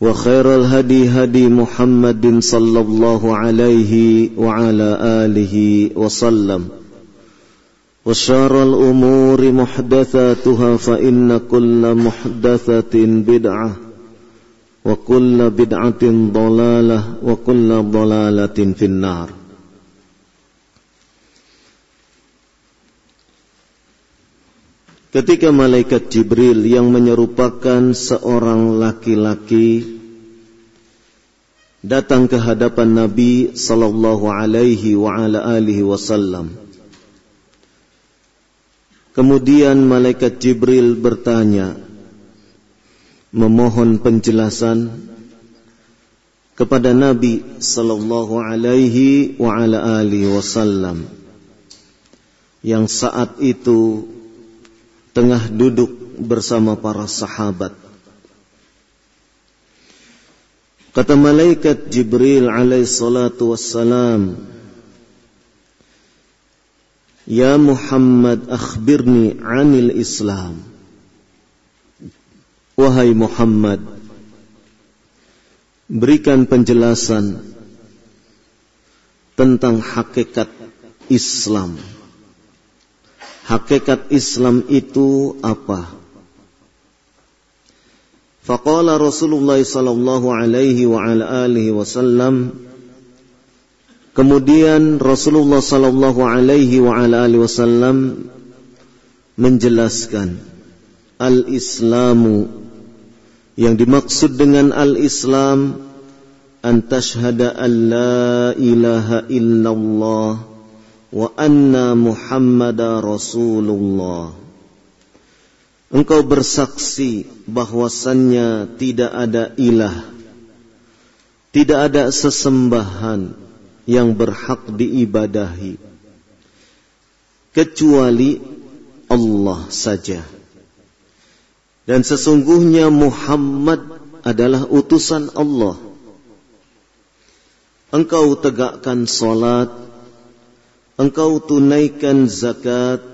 وخير الهدي هدي محمد صلى الله عليه وعلى آله وسلم. وشار الأمور محدثاتها فإن كل محدثة بدعة وكل بدعة ضلالة وكل ضلالة في النار. Ketika malaikat Jibril yang menyerupakan seorang laki-laki datang ke hadapan Nabi sallallahu alaihi wa ala alihi wasallam. Kemudian malaikat Jibril bertanya memohon penjelasan kepada Nabi sallallahu alaihi wa ala alihi wasallam yang saat itu tengah duduk bersama para sahabat. Kata malaikat Jibril alaihi salatu wassalam, Ya Muhammad akhbirni anil Islam. Wahai Muhammad, berikan penjelasan tentang hakikat Islam hakikat Islam itu apa? Faqala Rasulullah sallallahu alaihi wa ala alihi wasallam Kemudian Rasulullah sallallahu alaihi wa ala alihi wasallam menjelaskan al-Islamu yang dimaksud dengan al-Islam an tashhada an la ilaha illallah wa anna Muhammada Rasulullah. Engkau bersaksi bahwasannya tidak ada ilah, tidak ada sesembahan yang berhak diibadahi kecuali Allah saja. Dan sesungguhnya Muhammad adalah utusan Allah. Engkau tegakkan salat engkau tunaikan zakat,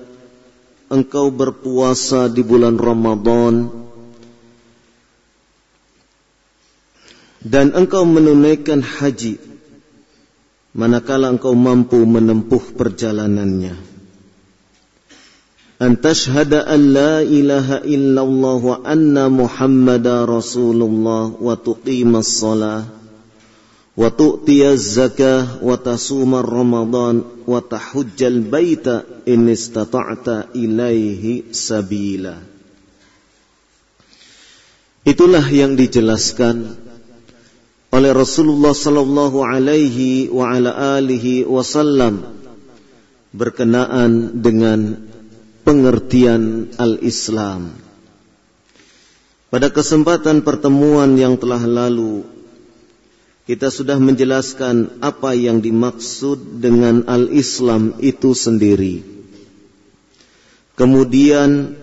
engkau berpuasa di bulan Ramadan, dan engkau menunaikan haji, manakala engkau mampu menempuh perjalanannya. Antashhada an la ilaha illallah wa anna muhammada rasulullah wa tuqimas salah wa tu'tiyaz zakah wa tasumar ramadan wa tahujjal baita in istata'ta ilaihi sabila. Itulah yang dijelaskan oleh Rasulullah sallallahu alaihi wa ala alihi wasallam berkenaan dengan pengertian al-Islam. Pada kesempatan pertemuan yang telah lalu kita sudah menjelaskan apa yang dimaksud dengan al-Islam itu sendiri. Kemudian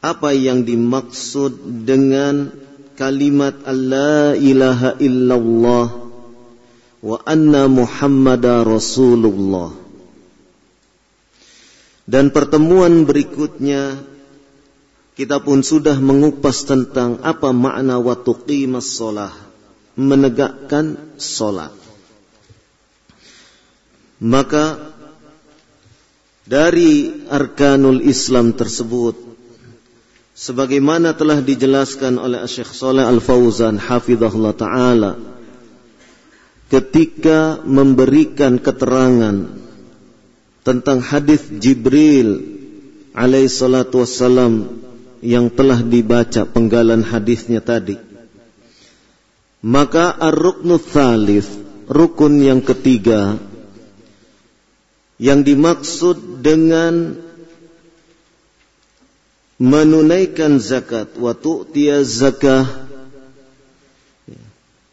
apa yang dimaksud dengan kalimat Allah ilaha illallah wa anna Muhammadar Rasulullah. Dan pertemuan berikutnya kita pun sudah mengupas tentang apa makna wa tuqimas menegakkan salat. Maka dari arkanul Islam tersebut sebagaimana telah dijelaskan oleh Syekh Saleh Al-Fauzan hafizahullah taala ketika memberikan keterangan tentang hadis Jibril alaihi salatu wassalam yang telah dibaca penggalan hadisnya tadi. Maka ar-ruknu rukun yang ketiga yang dimaksud dengan menunaikan zakat wa tu'tiya zakah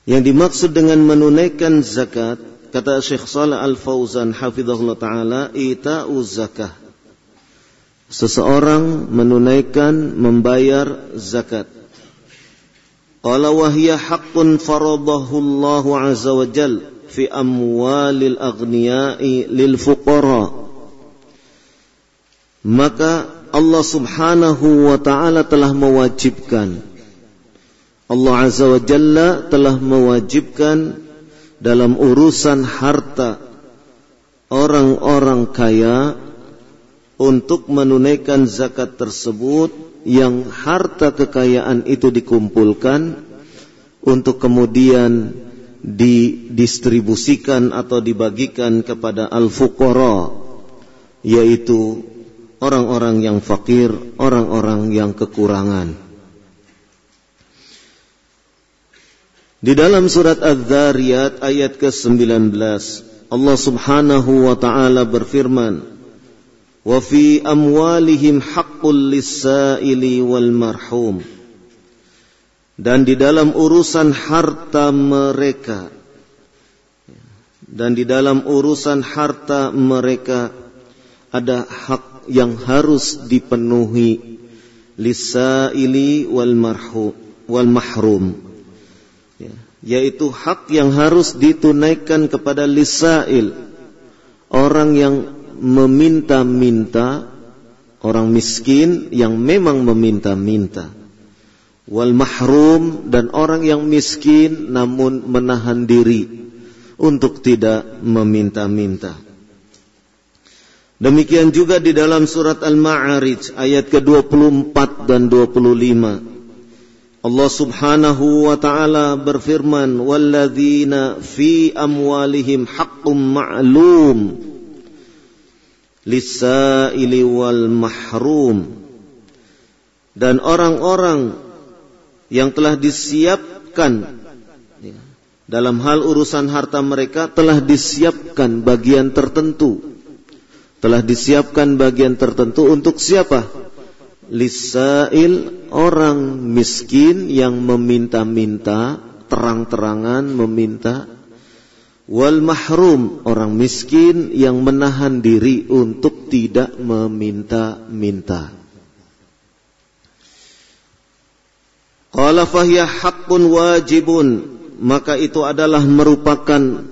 yang dimaksud dengan menunaikan zakat kata Syekh Saleh Al-Fauzan hafizahullah taala ita'u zakah seseorang menunaikan membayar zakat. Qala wa hiya haqqun faradahu Allah azza wa jal fi amwalil aghniyai lil fuqara. Maka Allah Subhanahu wa taala telah mewajibkan Allah azza wa jalla telah mewajibkan dalam urusan harta orang-orang kaya untuk menunaikan zakat tersebut yang harta kekayaan itu dikumpulkan untuk kemudian didistribusikan atau dibagikan kepada al-fuqara yaitu orang-orang yang fakir, orang-orang yang kekurangan. Di dalam surat Az-Zariyat ayat ke-19 Allah Subhanahu wa taala berfirman amwalihim haqqul lisaili wal marhum. Dan di dalam urusan harta mereka dan di dalam urusan harta mereka ada hak yang harus dipenuhi lisaili wal marhum wal mahrum. Ya, yaitu hak yang harus ditunaikan kepada lisail orang yang meminta-minta orang miskin yang memang meminta-minta. Wal mahrum dan orang yang miskin namun menahan diri untuk tidak meminta-minta. Demikian juga di dalam surat Al-Ma'arij ayat ke-24 dan 25 Allah Subhanahu wa taala berfirman walladzina fi amwalihim haqqum ma'lum lisaili wal mahrum. Dan orang-orang yang telah disiapkan dalam hal urusan harta mereka telah disiapkan bagian tertentu. Telah disiapkan bagian tertentu untuk siapa? Lisail orang miskin yang meminta-minta terang-terangan meminta wal mahrum orang miskin yang menahan diri untuk tidak meminta-minta. Qala fahiya haqqun wajibun maka itu adalah merupakan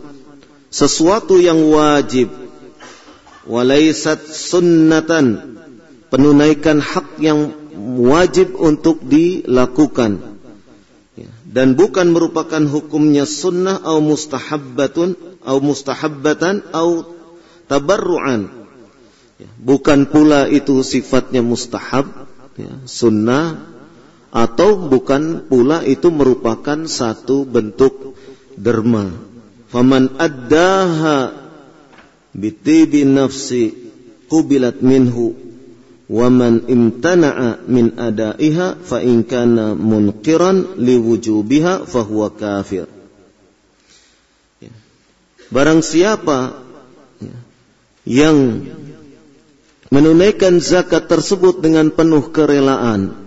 sesuatu yang wajib walaisat sunnatan penunaikan hak yang wajib untuk dilakukan dan bukan merupakan hukumnya sunnah atau mustahabbatun atau mustahabbatan atau tabarruan. Ya, bukan pula itu sifatnya mustahab ya, sunnah atau bukan pula itu merupakan satu bentuk derma. Faman addaha bitibi nafsi qubilat minhu waman imtana'a min adaiha fa in kana munqiran liwujubiha fahuwa kafir barang siapa ya, yang menunaikan zakat tersebut dengan penuh kerelaan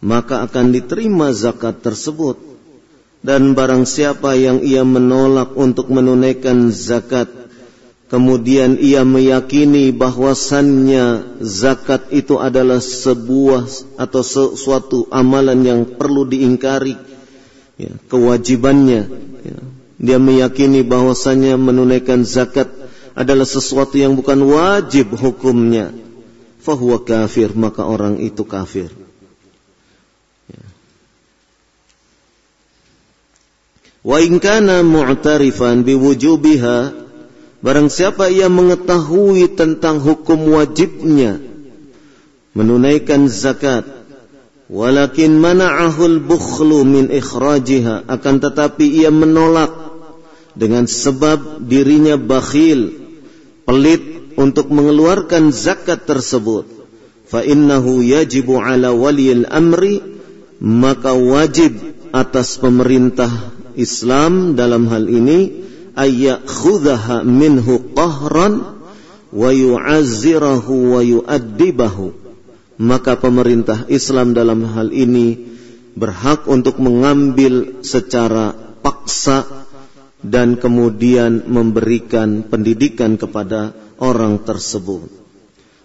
maka akan diterima zakat tersebut. Dan barang siapa yang ia menolak untuk menunaikan zakat kemudian ia meyakini bahwasannya zakat itu adalah sebuah atau sesuatu amalan yang perlu diingkari, ya, kewajibannya. Ya. Dia meyakini bahwasannya menunaikan zakat adalah sesuatu yang bukan wajib hukumnya. Fahuwa kafir, maka orang itu kafir. Wa in kana mu'tarifan biwujubiha barang siapa ia mengetahui tentang hukum wajibnya menunaikan zakat walakin mana'ahu al-bukhlu min ikhrajiha akan tetapi ia menolak dengan sebab dirinya bakhil pelit untuk mengeluarkan zakat tersebut. Fa innahu yajibu ala waliyil amri maka wajib atas pemerintah Islam dalam hal ini ayakhudhaha minhu qahran wa yu'azzirahu wa yu'addibahu maka pemerintah Islam dalam hal ini berhak untuk mengambil secara paksa dan kemudian memberikan pendidikan kepada orang tersebut.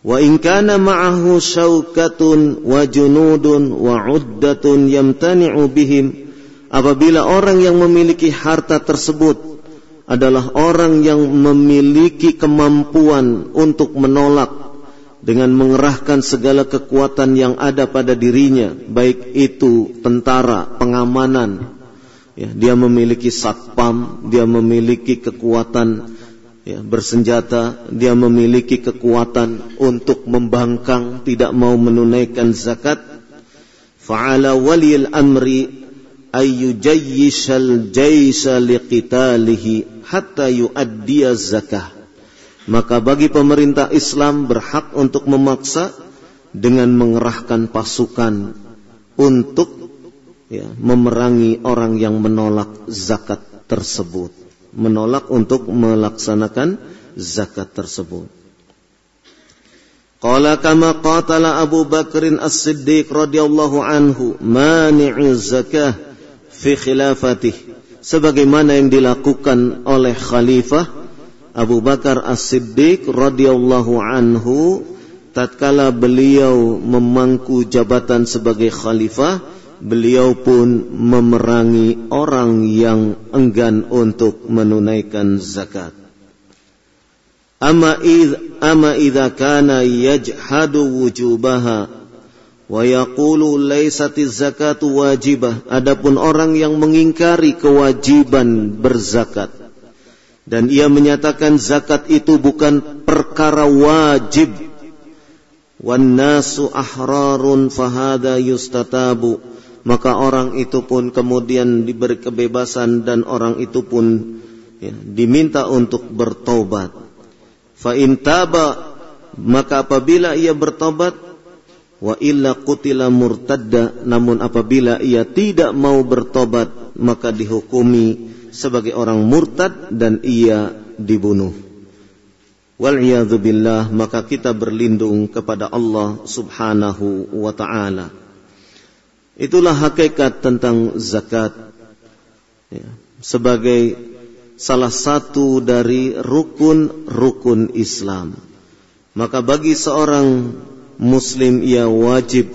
Wa in kana ma'ahu syaukatun wa junudun wa uddatun yamtani'u bihim apabila orang yang memiliki harta tersebut adalah orang yang memiliki kemampuan untuk menolak dengan mengerahkan segala kekuatan yang ada pada dirinya, baik itu tentara, pengamanan, ya, dia memiliki satpam, dia memiliki kekuatan ya, bersenjata, dia memiliki kekuatan untuk membangkang, tidak mau menunaikan zakat. Fa'ala walil amri ayyujayyishal jaisa liqitalihi hatta yuaddiya zakah. Maka bagi pemerintah Islam berhak untuk memaksa dengan mengerahkan pasukan untuk ya, memerangi orang yang menolak zakat tersebut, menolak untuk melaksanakan zakat tersebut. Qala kama qatala Abu Bakrin As-Siddiq radhiyallahu anhu mani'u zakah fi khilafatih sebagaimana yang dilakukan oleh khalifah Abu Bakar As-Siddiq radhiyallahu anhu tatkala beliau memangku jabatan sebagai khalifah beliau pun memerangi orang yang enggan untuk menunaikan zakat. Amma amma idza kana yajhadu wujubaha wa yaqulu laysatiz zakatu wajibah. Adapun orang yang mengingkari kewajiban berzakat. Dan ia menyatakan zakat itu bukan perkara wajib. Wan nasu ahrarun fahada yustatabu. Maka orang itu pun kemudian diberi kebebasan dan orang itu pun ya, diminta untuk bertobat. Fa intaba maka apabila ia bertobat wa illa qutila murtadda namun apabila ia tidak mau bertobat maka dihukumi sebagai orang murtad dan ia dibunuh. Wal billah maka kita berlindung kepada Allah Subhanahu wa taala. Itulah hakikat tentang zakat. Ya, sebagai salah satu dari rukun-rukun Islam. Maka bagi seorang muslim ia wajib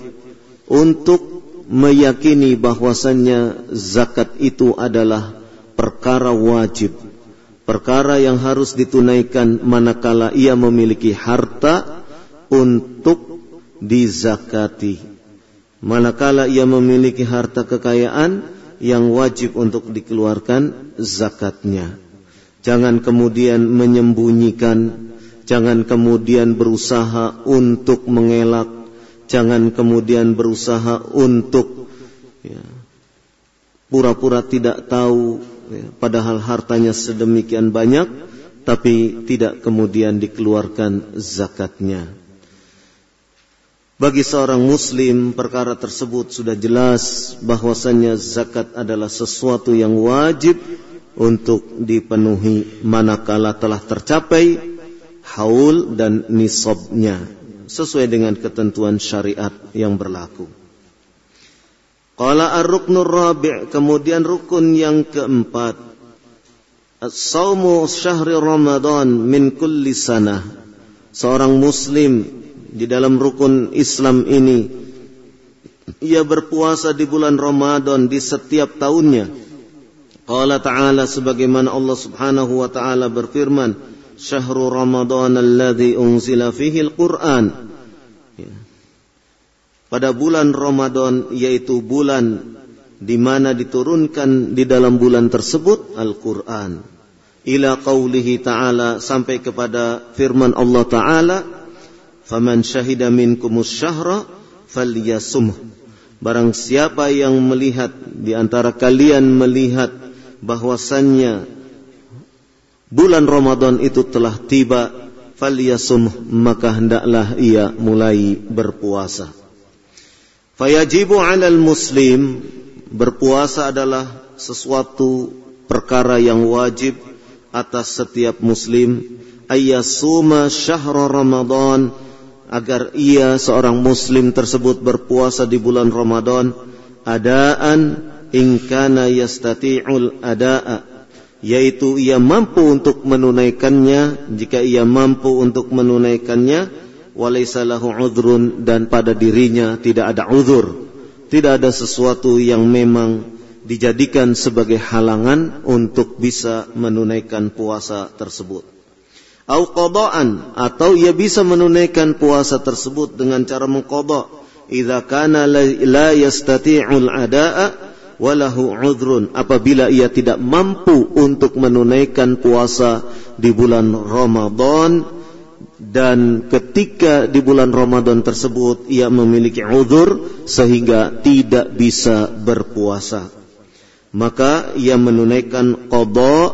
untuk meyakini bahwasannya zakat itu adalah perkara wajib, perkara yang harus ditunaikan manakala ia memiliki harta untuk dizakati. Manakala ia memiliki harta kekayaan yang wajib untuk dikeluarkan zakatnya. Jangan kemudian menyembunyikan Jangan kemudian berusaha untuk mengelak. Jangan kemudian berusaha untuk ya, pura-pura tidak tahu, ya, padahal hartanya sedemikian banyak, tapi tidak kemudian dikeluarkan zakatnya. Bagi seorang muslim perkara tersebut sudah jelas bahwasannya zakat adalah sesuatu yang wajib untuk dipenuhi manakala telah tercapai haul dan nisabnya sesuai dengan ketentuan syariat yang berlaku. Qala ar-ruknur rabi' kemudian rukun yang keempat As-sawmu syahri Ramadan min kulli sanah. Seorang muslim di dalam rukun Islam ini ia berpuasa di bulan Ramadan di setiap tahunnya. Qala ta'ala sebagaimana Allah Subhanahu wa taala berfirman, "Syahrul Ramadan alladzi unzila fihi al-Qur'an." Ya. Pada bulan Ramadan yaitu bulan di mana diturunkan di dalam bulan tersebut Al-Qur'an. Ila qaulihi ta'ala sampai kepada firman Allah Ta'ala, "Faman syahida minkumus syahra falyasumh." Barang siapa yang melihat di antara kalian melihat bahwasannya bulan Ramadan itu telah tiba, falyasum maka hendaklah ia mulai berpuasa. Fayajibu 'alal muslim berpuasa adalah sesuatu perkara yang wajib atas setiap muslim ayyasuma syahr Ramadan agar ia seorang muslim tersebut berpuasa di bulan Ramadan adaan in kana yastati'ul ada'a yaitu ia mampu untuk menunaikannya. Jika ia mampu untuk menunaikannya walaysa lahu udhrun dan pada dirinya tidak ada uzur tidak ada sesuatu yang memang dijadikan sebagai halangan untuk bisa menunaikan puasa tersebut. Au qada'an atau ia bisa menunaikan puasa tersebut dengan cara mengqada' idza kana la yastati'ul ada'a walahu udhrun apabila ia tidak mampu untuk menunaikan puasa di bulan Ramadan dan ketika di bulan Ramadan tersebut ia memiliki uzur sehingga tidak bisa berpuasa. Maka ia menunaikan qada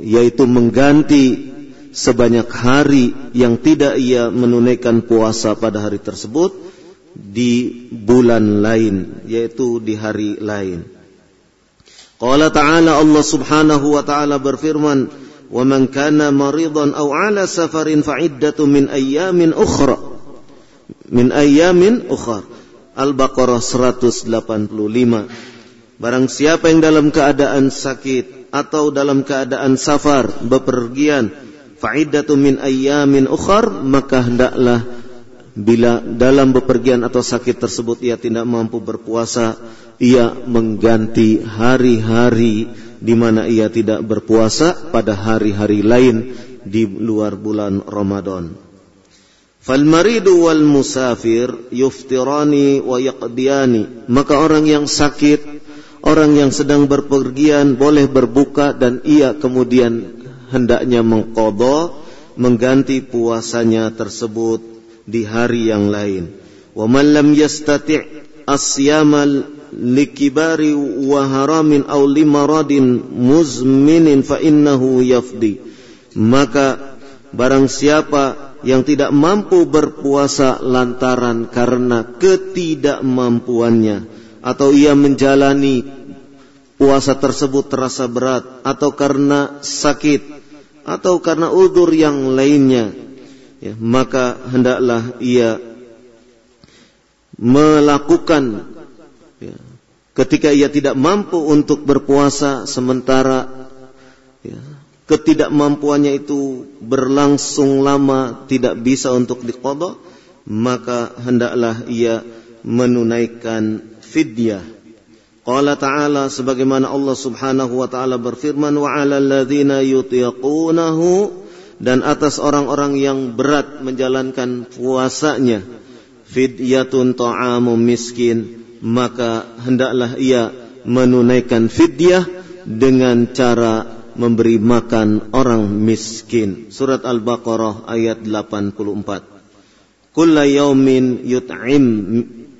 yaitu mengganti sebanyak hari yang tidak ia menunaikan puasa pada hari tersebut di bulan lain yaitu di hari lain. Qala ta'ala allah subhanahu wa ta'ala berfirman wa man kana maridan aw ala safarin fa iddatu min ayamin ukhra. Min ayamin ukhra. Al-baqarah 185 barang siapa yang dalam keadaan sakit atau dalam keadaan safar bepergian fa min ayamin 'ukhar, maka hendaklah bila dalam bepergian atau sakit tersebut ia tidak mampu berpuasa ia mengganti hari-hari di mana ia tidak berpuasa pada hari-hari lain di luar bulan Ramadan. Fal maridu wal musafir yuftirani wa yaqdiyani. Maka orang yang sakit, orang yang sedang berpergian boleh berbuka dan ia kemudian hendaknya mengqadha mengganti puasanya tersebut di hari yang lain. Wa man lam yastati' asyamal likibari wa haramin aw limaradin muzminin fa innahu yafdi maka barang siapa yang tidak mampu berpuasa lantaran karena ketidakmampuannya atau ia menjalani puasa tersebut terasa berat atau karena sakit atau karena udur yang lainnya ya, maka hendaklah ia melakukan ya, ketika ia tidak mampu untuk berpuasa sementara ya, ketidakmampuannya itu berlangsung lama tidak bisa untuk diqadha maka hendaklah ia menunaikan fidyah. Qala ta'ala sebagaimana Allah Subhanahu wa taala berfirman wa 'alal ladzina yutiqunahu dan atas orang-orang yang berat menjalankan puasanya fidyatun ta'amu miskin maka hendaklah ia menunaikan fidyah dengan cara memberi makan orang miskin. Surat Al-Baqarah ayat 84. Kulla yaumin yut'im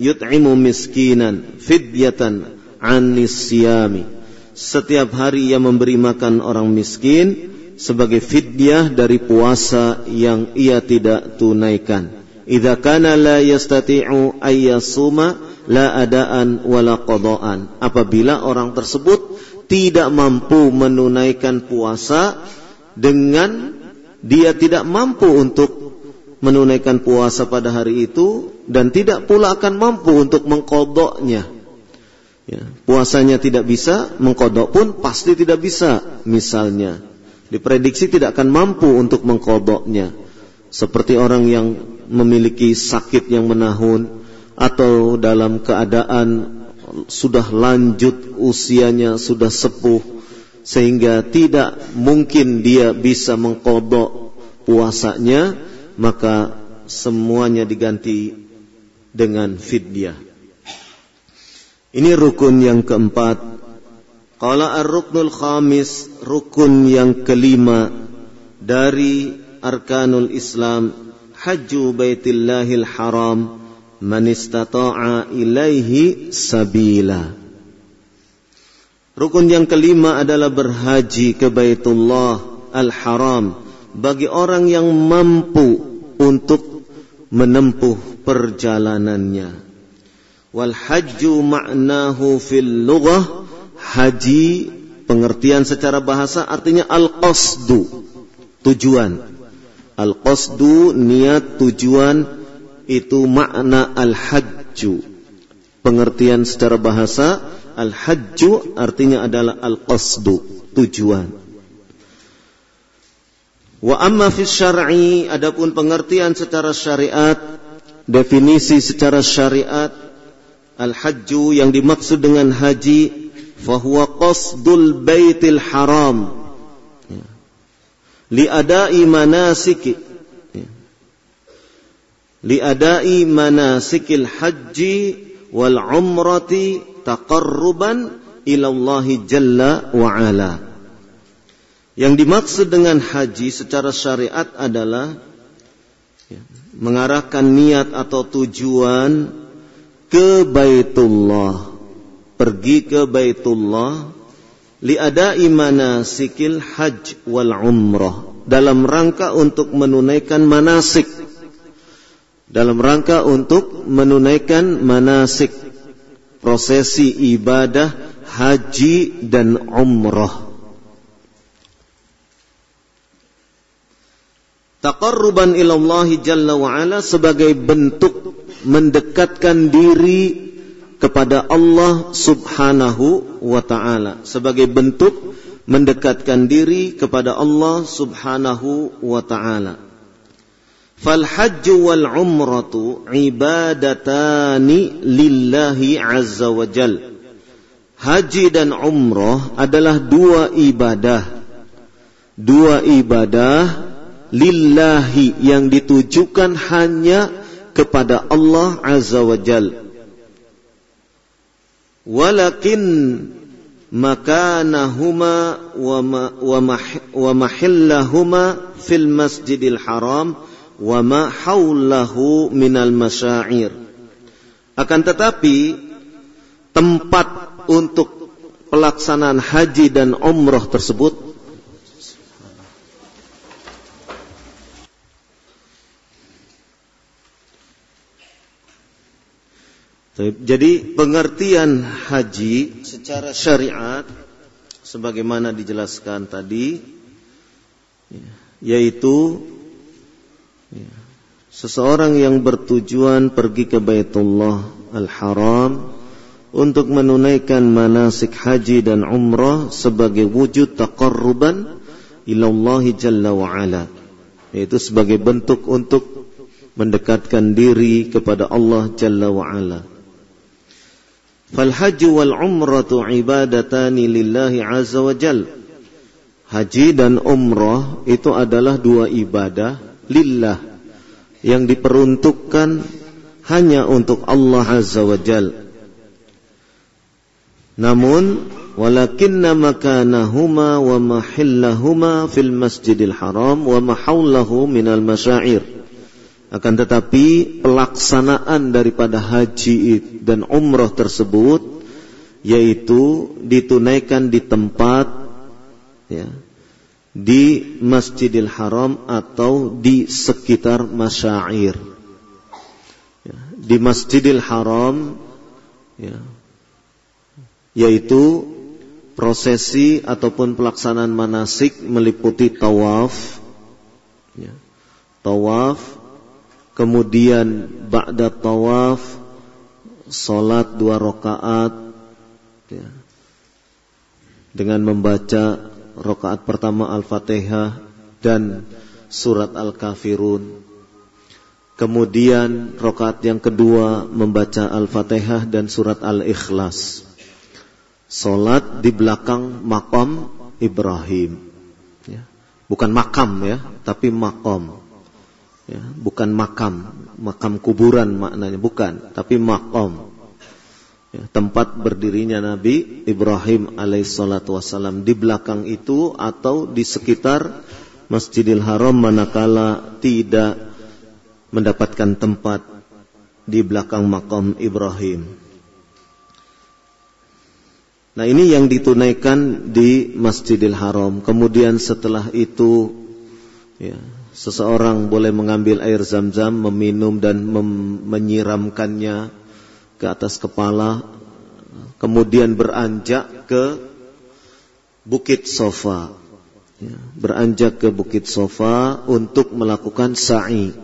yut'imu miskinan fidyatan anis siyami. Setiap hari ia memberi makan orang miskin sebagai fidyah dari puasa yang ia tidak tunaikan. Idza kana la yastati'u ayyasuma la adaan wala qadaan. Apabila orang tersebut tidak mampu menunaikan puasa dengan dia tidak mampu untuk menunaikan puasa pada hari itu dan tidak pula akan mampu untuk mengkodoknya. Ya, puasanya tidak bisa, mengkodok pun pasti tidak bisa. Misalnya, diprediksi tidak akan mampu untuk mengkodoknya. Seperti orang yang memiliki sakit yang menahun atau dalam keadaan sudah lanjut usianya, sudah sepuh sehingga tidak mungkin dia bisa mengkodok puasanya maka semuanya diganti dengan fidyah. Ini rukun yang keempat. Qala ar-ruknul khamis, rukun yang kelima dari arkanul Islam, hajju baitillahil haram man istata'a ilaihi sabila. Rukun yang kelima adalah berhaji ke Baitullah Al-Haram bagi orang yang mampu untuk menempuh perjalanannya. Wal hajju ma'nahu fil lughah haji pengertian secara bahasa artinya al-qasdu tujuan. Al-qasdu niat tujuan itu makna al-hajju. Pengertian secara bahasa al-hajju artinya adalah al-qasdu tujuan. Wa amma fi syar'i adapun pengertian secara syariat definisi secara syariat al-hajju yang dimaksud dengan haji fahuwa qasdul baitil haram ya. li adai manasiki ya. li adai manasikil haji wal umrati taqarruban ila Allah jalla wa ala yang dimaksud dengan haji secara syariat adalah ya, mengarahkan niat atau tujuan ke Baitullah, pergi ke Baitullah liadai manasikil haj wal umrah dalam rangka untuk menunaikan manasik. Dalam rangka untuk menunaikan manasik prosesi ibadah haji dan umrah. Taqarruban ilallahi jalla wa ala sebagai bentuk mendekatkan diri kepada Allah Subhanahu wa taala sebagai bentuk mendekatkan diri kepada Allah Subhanahu wa taala. Fal wal umratu ibadatani lillahi azza wa jal. Haji dan umrah adalah dua ibadah. Dua ibadah lillahi yang ditujukan hanya kepada Allah Azza wa Jal. Walakin makanahuma wa, wa, wa mahillahuma fil masjidil haram wa ma haulahu minal masyair. Akan tetapi tempat untuk pelaksanaan haji dan umrah tersebut Jadi pengertian haji secara syariat sebagaimana dijelaskan tadi yaitu seseorang yang bertujuan pergi ke Baitullah Al-Haram untuk menunaikan manasik haji dan umrah sebagai wujud taqarruban ilallahi jalla wa ala. Yaitu sebagai bentuk untuk mendekatkan diri kepada Allah jalla wa ala Fal haji wal umratu ibadatani lillahi azza. Haji dan umrah itu adalah dua ibadah lillah yang diperuntukkan hanya untuk Allah azza wa jal. Namun walakinna makanahuma wa mahillahuma fil masjidil haram wa mahawlahu minal masyair akan tetapi pelaksanaan daripada haji dan umroh tersebut yaitu ditunaikan di tempat ya, di Masjidil Haram atau di sekitar masyair. Ya, di Masjidil Haram ya, yaitu prosesi ataupun pelaksanaan manasik meliputi tawaf Ya. Tawaf, kemudian ba'da tawaf, solat dua rakaat, ya. dengan membaca rakaat pertama Al-Fatihah dan surat Al-Kafirun. Kemudian rakaat yang kedua membaca Al-Fatihah dan surat Al-Ikhlas. Salat di belakang makam Ibrahim. Ya. Bukan makam ya, tapi makom. Ya, bukan makam, makam kuburan maknanya bukan, tapi makom. Ya, tempat berdirinya Nabi Ibrahim alaihissalatu wassalam di belakang itu atau di sekitar Masjidil Haram manakala tidak mendapatkan tempat di belakang makam Ibrahim. Nah ini yang ditunaikan di Masjidil Haram. Kemudian setelah itu ya, seseorang boleh mengambil air zam-zam, meminum dan menyiramkannya ke atas kepala, kemudian beranjak ke Bukit Sofa. Ya, beranjak ke Bukit Sofa untuk melakukan sa'i.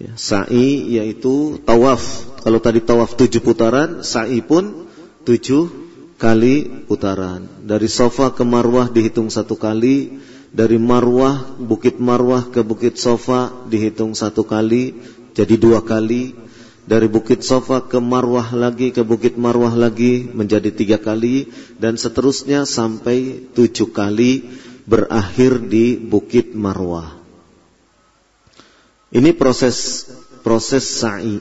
Ya, sa'i yaitu tawaf. Kalau tadi tawaf tujuh putaran, sa'i pun tujuh kali putaran. Dari Sofa ke Marwah dihitung satu kali, dari Marwah, Bukit Marwah ke Bukit Sofa dihitung satu kali, jadi dua kali dari Bukit Sofa ke Marwah lagi ke Bukit Marwah lagi menjadi tiga kali dan seterusnya sampai tujuh kali berakhir di Bukit Marwah. Ini proses proses sa'i.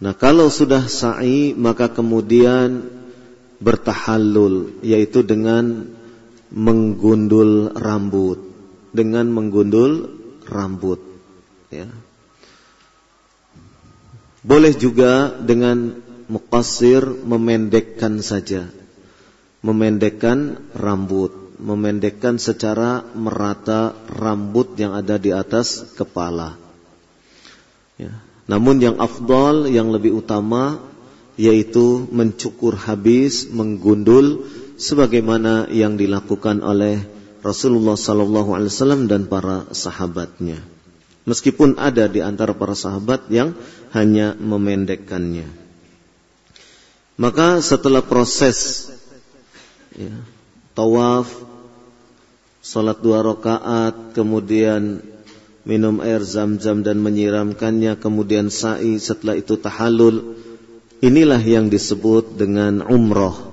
Nah kalau sudah sa'i maka kemudian bertahallul yaitu dengan menggundul rambut dengan menggundul rambut ya boleh juga dengan mukasir memendekkan saja. Memendekkan rambut, memendekkan secara merata rambut yang ada di atas kepala. Ya. Namun yang afdal, yang lebih utama yaitu mencukur habis, menggundul sebagaimana yang dilakukan oleh Rasulullah sallallahu alaihi wasallam dan para sahabatnya. Meskipun ada di antara para sahabat yang hanya memendekkannya. Maka setelah proses ya, tawaf, salat dua rakaat, kemudian minum air zam-zam dan menyiramkannya, kemudian sa'i, setelah itu tahalul. Inilah yang disebut dengan umroh.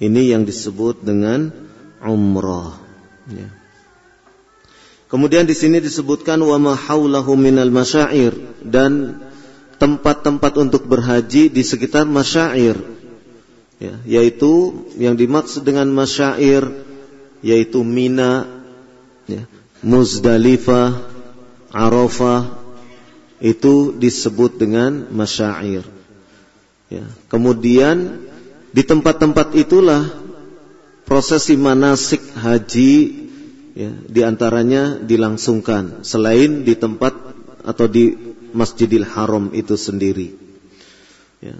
Ini yang disebut dengan umroh. Ya. Kemudian di sini disebutkan wa ma haulahu minal masyair dan tempat-tempat untuk berhaji di sekitar masyair. Ya, yaitu yang dimaksud dengan masyair yaitu Mina, ya, Muzdalifah, Arafah itu disebut dengan masyair. Ya, kemudian di tempat-tempat itulah prosesi manasik haji ya, di antaranya dilangsungkan selain di tempat atau di Masjidil Haram itu sendiri. Ya.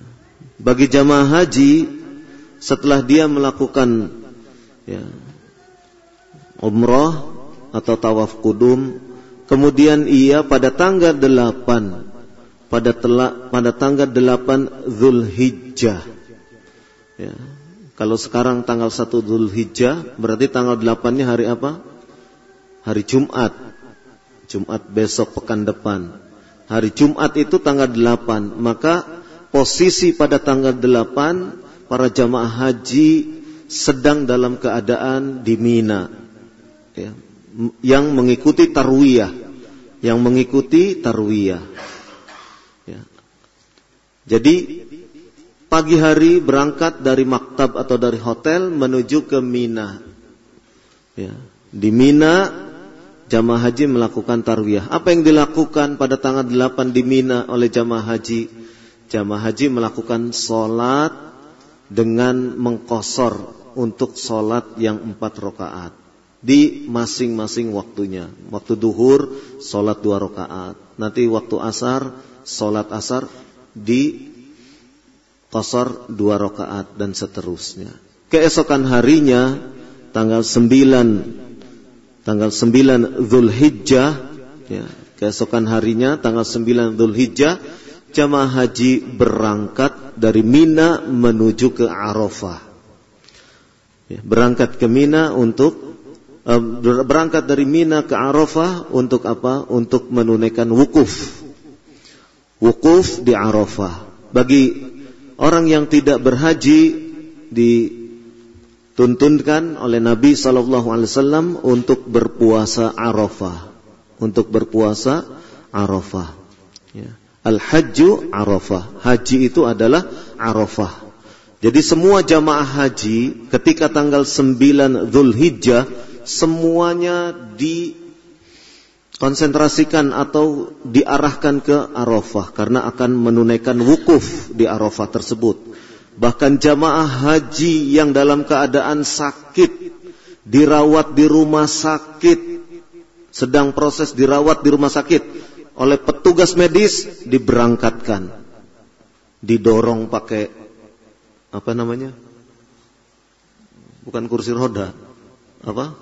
Bagi jamaah haji setelah dia melakukan ya, umrah atau tawaf kudum, kemudian ia pada tanggal 8 pada telak, pada tanggal 8 Zulhijjah. Ya. Kalau sekarang tanggal 1 Zulhijjah, berarti tanggal 8-nya hari apa? hari Jumat. Jumat besok pekan depan. Hari Jumat itu tanggal 8. Maka posisi pada tanggal 8 para jamaah haji sedang dalam keadaan di Mina. Ya, yang mengikuti tarwiyah. Yang mengikuti tarwiyah. Ya. Jadi pagi hari berangkat dari maktab atau dari hotel menuju ke Mina. Ya. Di Mina jamaah haji melakukan tarwiyah. Apa yang dilakukan pada tanggal 8 di Mina oleh jamaah haji? Jamaah haji melakukan solat dengan mengkosor untuk solat yang empat rakaat di masing-masing waktunya. Waktu duhur solat dua rakaat. Nanti waktu asar solat asar di kosor dua rakaat dan seterusnya. Keesokan harinya tanggal 9 tanggal 9 Zulhijjah ya, keesokan harinya tanggal 9 Zulhijjah jamaah haji berangkat dari Mina menuju ke Arafah. Ya, berangkat ke Mina untuk berangkat dari Mina ke Arafah untuk apa? Untuk menunaikan wukuf. Wukuf di Arafah. Bagi orang yang tidak berhaji dituntunkan oleh Nabi Shallallahu Alaihi Wasallam untuk berpuasa Arafah, untuk berpuasa Arafah. Ya. Al-Hajju Arafah. Haji itu adalah Arafah. Jadi semua jamaah haji ketika tanggal 9 Zulhijjah semuanya dikonsentrasikan atau diarahkan ke Arafah karena akan menunaikan wukuf di Arafah tersebut. Bahkan jamaah haji yang dalam keadaan sakit dirawat di rumah sakit sedang proses dirawat di rumah sakit oleh petugas medis diberangkatkan didorong pakai apa namanya bukan kursi roda apa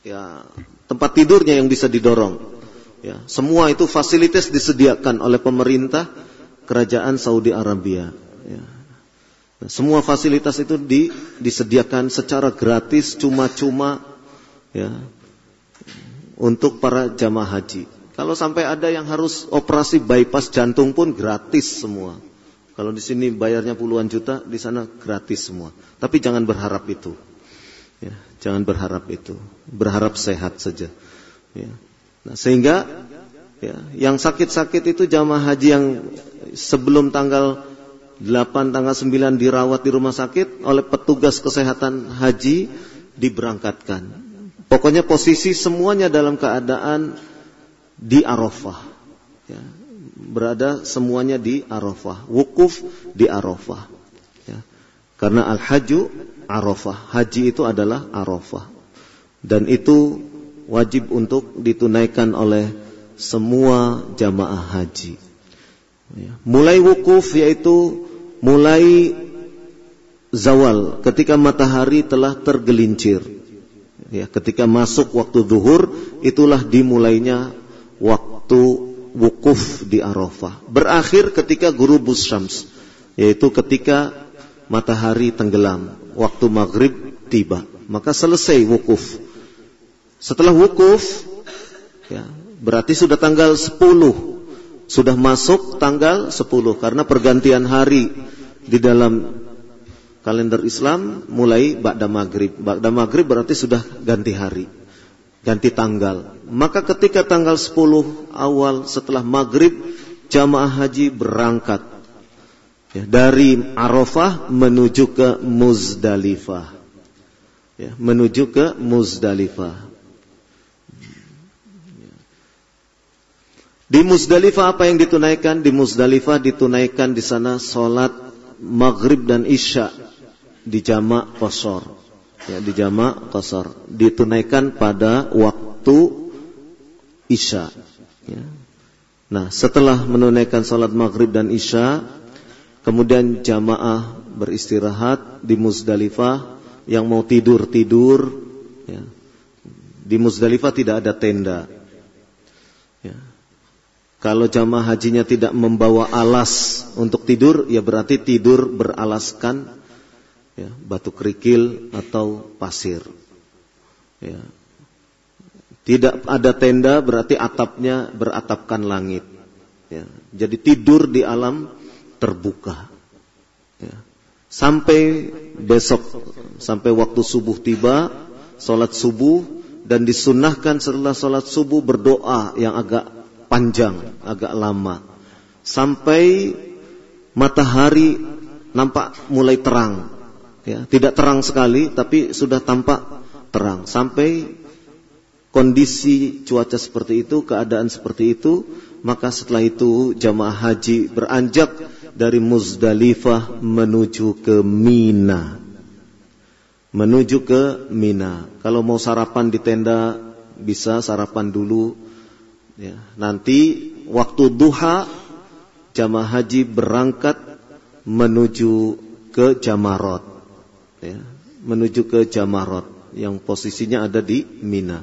ya tempat tidurnya yang bisa didorong ya semua itu fasilitas disediakan oleh pemerintah kerajaan Saudi Arabia ya. nah, semua fasilitas itu di, disediakan secara gratis cuma-cuma ya untuk para jamaah haji kalau sampai ada yang harus operasi bypass jantung pun gratis semua. Kalau di sini bayarnya puluhan juta, di sana gratis semua. Tapi jangan berharap itu. Ya, jangan berharap itu. Berharap sehat saja. Ya. Nah, sehingga ya, yang sakit-sakit itu jamaah haji yang sebelum tanggal 8 tanggal 9 dirawat di rumah sakit oleh petugas kesehatan haji diberangkatkan. Pokoknya posisi semuanya dalam keadaan di Arafah. Ya, berada semuanya di Arafah. Wukuf di Arafah. Ya, karena al-haju Arafah. Haji itu adalah Arafah. Dan itu wajib untuk ditunaikan oleh semua jamaah haji. Ya, mulai wukuf yaitu mulai zawal ketika matahari telah tergelincir. Ya, ketika masuk waktu zuhur itulah dimulainya waktu wukuf di Arafah. Berakhir ketika guru syams, yaitu ketika matahari tenggelam, waktu maghrib tiba. Maka selesai wukuf. Setelah wukuf, ya, berarti sudah tanggal 10. Sudah masuk tanggal 10 karena pergantian hari di dalam kalender Islam mulai ba'da maghrib. Ba'da maghrib berarti sudah ganti hari ganti tanggal. Maka ketika tanggal 10 awal setelah maghrib jamaah haji berangkat ya, dari Arafah menuju ke Muzdalifah. Ya, menuju ke Muzdalifah. Di Muzdalifah apa yang ditunaikan? Di Muzdalifah ditunaikan di sana solat maghrib dan isya di jamak kosor ya di jamak qasar ditunaikan pada waktu isya ya. nah setelah menunaikan salat maghrib dan isya kemudian jamaah beristirahat di Muzdalifah yang mau tidur tidur ya. di Muzdalifah tidak ada tenda ya. kalau jamaah hajinya tidak membawa alas untuk tidur ya berarti tidur beralaskan ya, batu kerikil atau pasir. Ya. Tidak ada tenda berarti atapnya beratapkan langit. Ya. Jadi tidur di alam terbuka. Ya. Sampai besok, sampai waktu subuh tiba, sholat subuh dan disunahkan setelah sholat subuh berdoa yang agak panjang, agak lama. Sampai matahari nampak mulai terang ya, tidak terang sekali tapi sudah tampak terang sampai kondisi cuaca seperti itu, keadaan seperti itu, maka setelah itu jamaah haji beranjak dari Muzdalifah menuju ke Mina. Menuju ke Mina. Kalau mau sarapan di tenda bisa sarapan dulu. Ya, nanti waktu duha jamaah haji berangkat menuju ke Jamarot ya, menuju ke Jamarot. yang posisinya ada di Mina.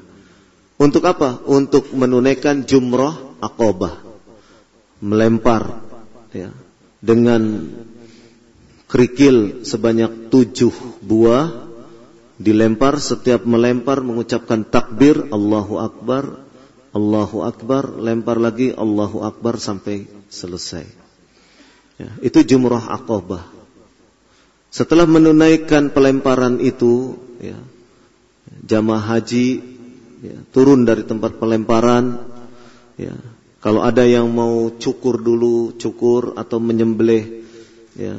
Untuk apa? Untuk menunaikan jumroh akobah, melempar ya, dengan kerikil sebanyak tujuh buah dilempar setiap melempar mengucapkan takbir Allahu Akbar Allahu Akbar lempar lagi Allahu Akbar sampai selesai. Ya, itu jumrah akobah setelah menunaikan pelemparan itu ya, jamaah haji ya, turun dari tempat pelemparan ya, kalau ada yang mau cukur dulu cukur atau menyembelih ya,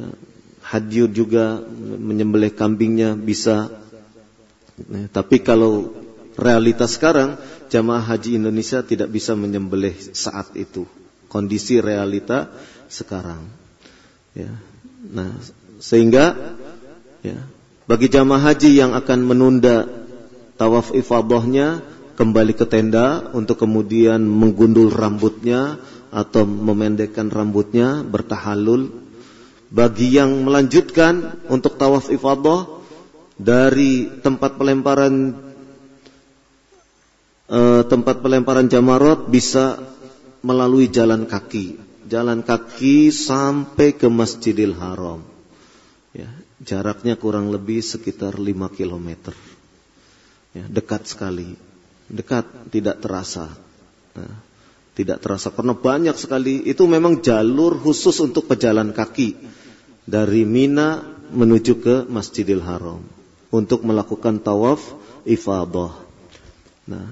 hadyur juga menyembelih kambingnya bisa Nah, tapi kalau realitas sekarang jamaah haji Indonesia tidak bisa menyembelih saat itu. Kondisi realita sekarang. Ya. Nah, sehingga ya, bagi jamaah haji yang akan menunda tawaf ifadahnya kembali ke tenda untuk kemudian menggundul rambutnya atau memendekkan rambutnya bertahalul bagi yang melanjutkan untuk tawaf ifadah dari tempat pelemparan uh, tempat pelemparan jamarot bisa melalui jalan kaki, jalan kaki sampai ke Masjidil Haram. Ya, jaraknya kurang lebih sekitar 5 km. Ya, dekat sekali, dekat tidak terasa. Nah, tidak terasa karena banyak sekali itu memang jalur khusus untuk pejalan kaki dari Mina menuju ke Masjidil Haram untuk melakukan tawaf ifadah. Nah,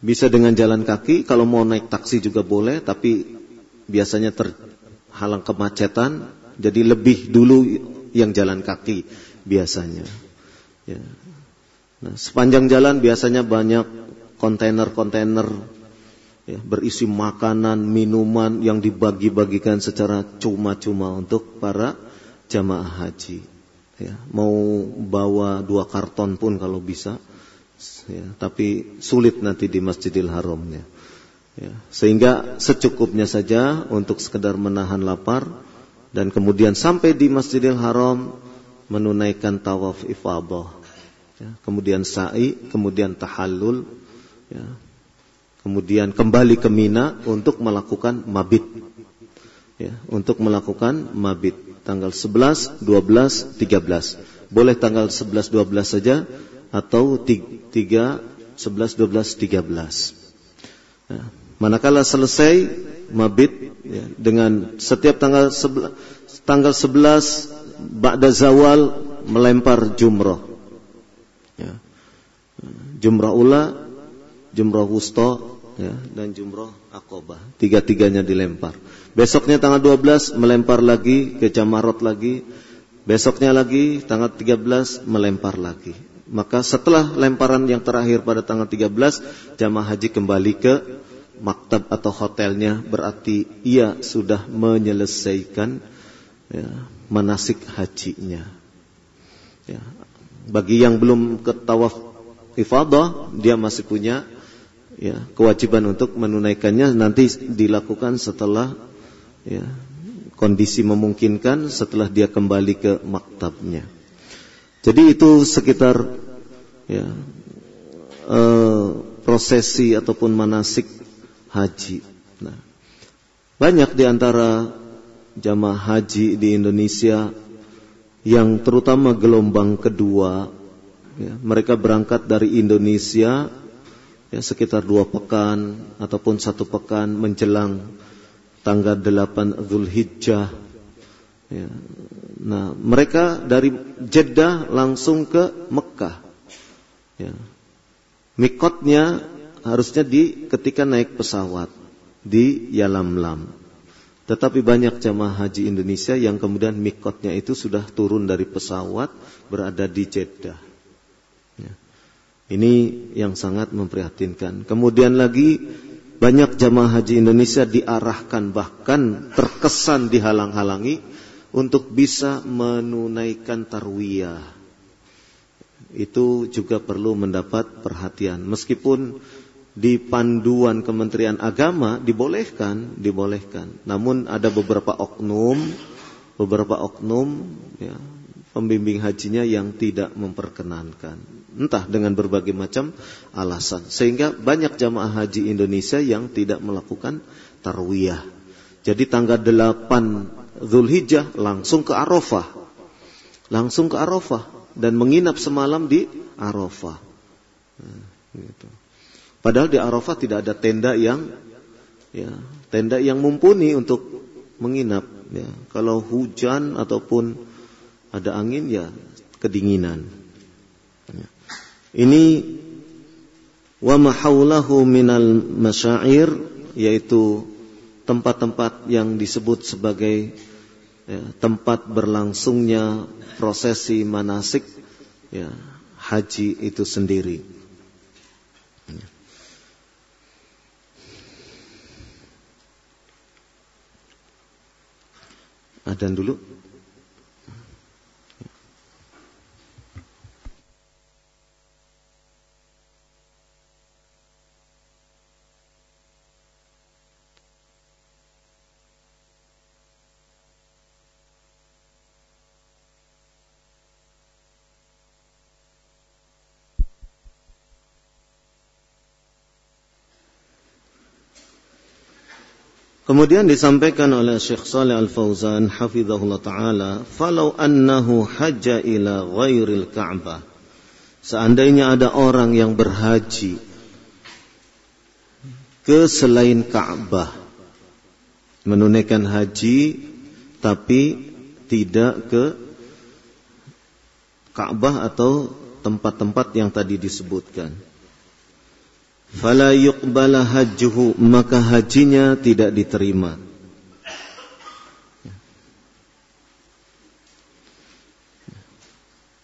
bisa dengan jalan kaki, kalau mau naik taksi juga boleh, tapi biasanya terhalang kemacetan, jadi lebih dulu yang jalan kaki biasanya. Ya. Nah, sepanjang jalan biasanya banyak kontainer-kontainer ya, berisi makanan, minuman yang dibagi-bagikan secara cuma-cuma untuk para jamaah haji ya, mau bawa dua karton pun kalau bisa ya, tapi sulit nanti di Masjidil Haram ya. ya. Sehingga secukupnya saja untuk sekedar menahan lapar dan kemudian sampai di Masjidil Haram menunaikan tawaf ifadah. Ya, kemudian sa'i, kemudian tahallul, ya, kemudian kembali ke Mina untuk melakukan mabit, ya, untuk melakukan mabit tanggal 11, 12, 13. Boleh tanggal 11, 12 saja atau 3, 11, 12, 13. Nah, manakala selesai mabit ya, dengan setiap tanggal 11, tanggal 11 ba'da zawal melempar jumrah. Jumrah ula, jumrah wusta ya, dan jumrah akobah. Tiga-tiganya dilempar. Besoknya tanggal 12 melempar lagi ke Jamarot lagi. Besoknya lagi tanggal 13 melempar lagi. Maka setelah lemparan yang terakhir pada tanggal 13 jamaah haji kembali ke maktab atau hotelnya berarti ia sudah menyelesaikan ya, manasik hajinya. Ya. Bagi yang belum ke tawaf ifadah dia masih punya ya, kewajiban untuk menunaikannya nanti dilakukan setelah ya, kondisi memungkinkan setelah dia kembali ke maktabnya. Jadi itu sekitar ya, eh, prosesi ataupun manasik haji. Nah, banyak di antara jamaah haji di Indonesia yang terutama gelombang kedua, ya, mereka berangkat dari Indonesia ya sekitar dua pekan ataupun satu pekan menjelang tanggal 8 Zulhijjah. Ya. Nah, mereka dari Jeddah langsung ke Mekah. Ya. Mikotnya harusnya di ketika naik pesawat di Yalamlam. Tetapi banyak jamaah haji Indonesia yang kemudian mikotnya itu sudah turun dari pesawat berada di Jeddah. Ini yang sangat memprihatinkan. Kemudian lagi banyak jamaah haji Indonesia diarahkan bahkan terkesan dihalang-halangi untuk bisa menunaikan tarwiyah. Itu juga perlu mendapat perhatian. Meskipun di panduan Kementerian Agama dibolehkan, dibolehkan. Namun ada beberapa oknum, beberapa oknum ya, pembimbing hajinya yang tidak memperkenankan. Entah dengan berbagai macam alasan. Sehingga banyak jamaah haji Indonesia yang tidak melakukan tarwiyah. Jadi tanggal 8 Zulhijjah langsung ke Arafah. Langsung ke Arafah dan menginap semalam di Arafah. Nah, gitu. Padahal di Arafah tidak ada tenda yang ya, tenda yang mumpuni untuk menginap ya. Kalau hujan ataupun ada angin ya kedinginan. Ini wa mahaulahu minal masyair yaitu tempat-tempat yang disebut sebagai ya, tempat berlangsungnya prosesi manasik ya, haji itu sendiri. Adan dulu. Kemudian disampaikan oleh Syekh Saleh Al-Fauzan hafizahullah taala, "Falau annahu hajja ila ghairil Ka'bah." Seandainya ada orang yang berhaji ke selain Ka'bah, menunaikan haji tapi tidak ke Ka'bah atau tempat-tempat yang tadi disebutkan fala yuqbala hajjuhu maka hajinya tidak diterima.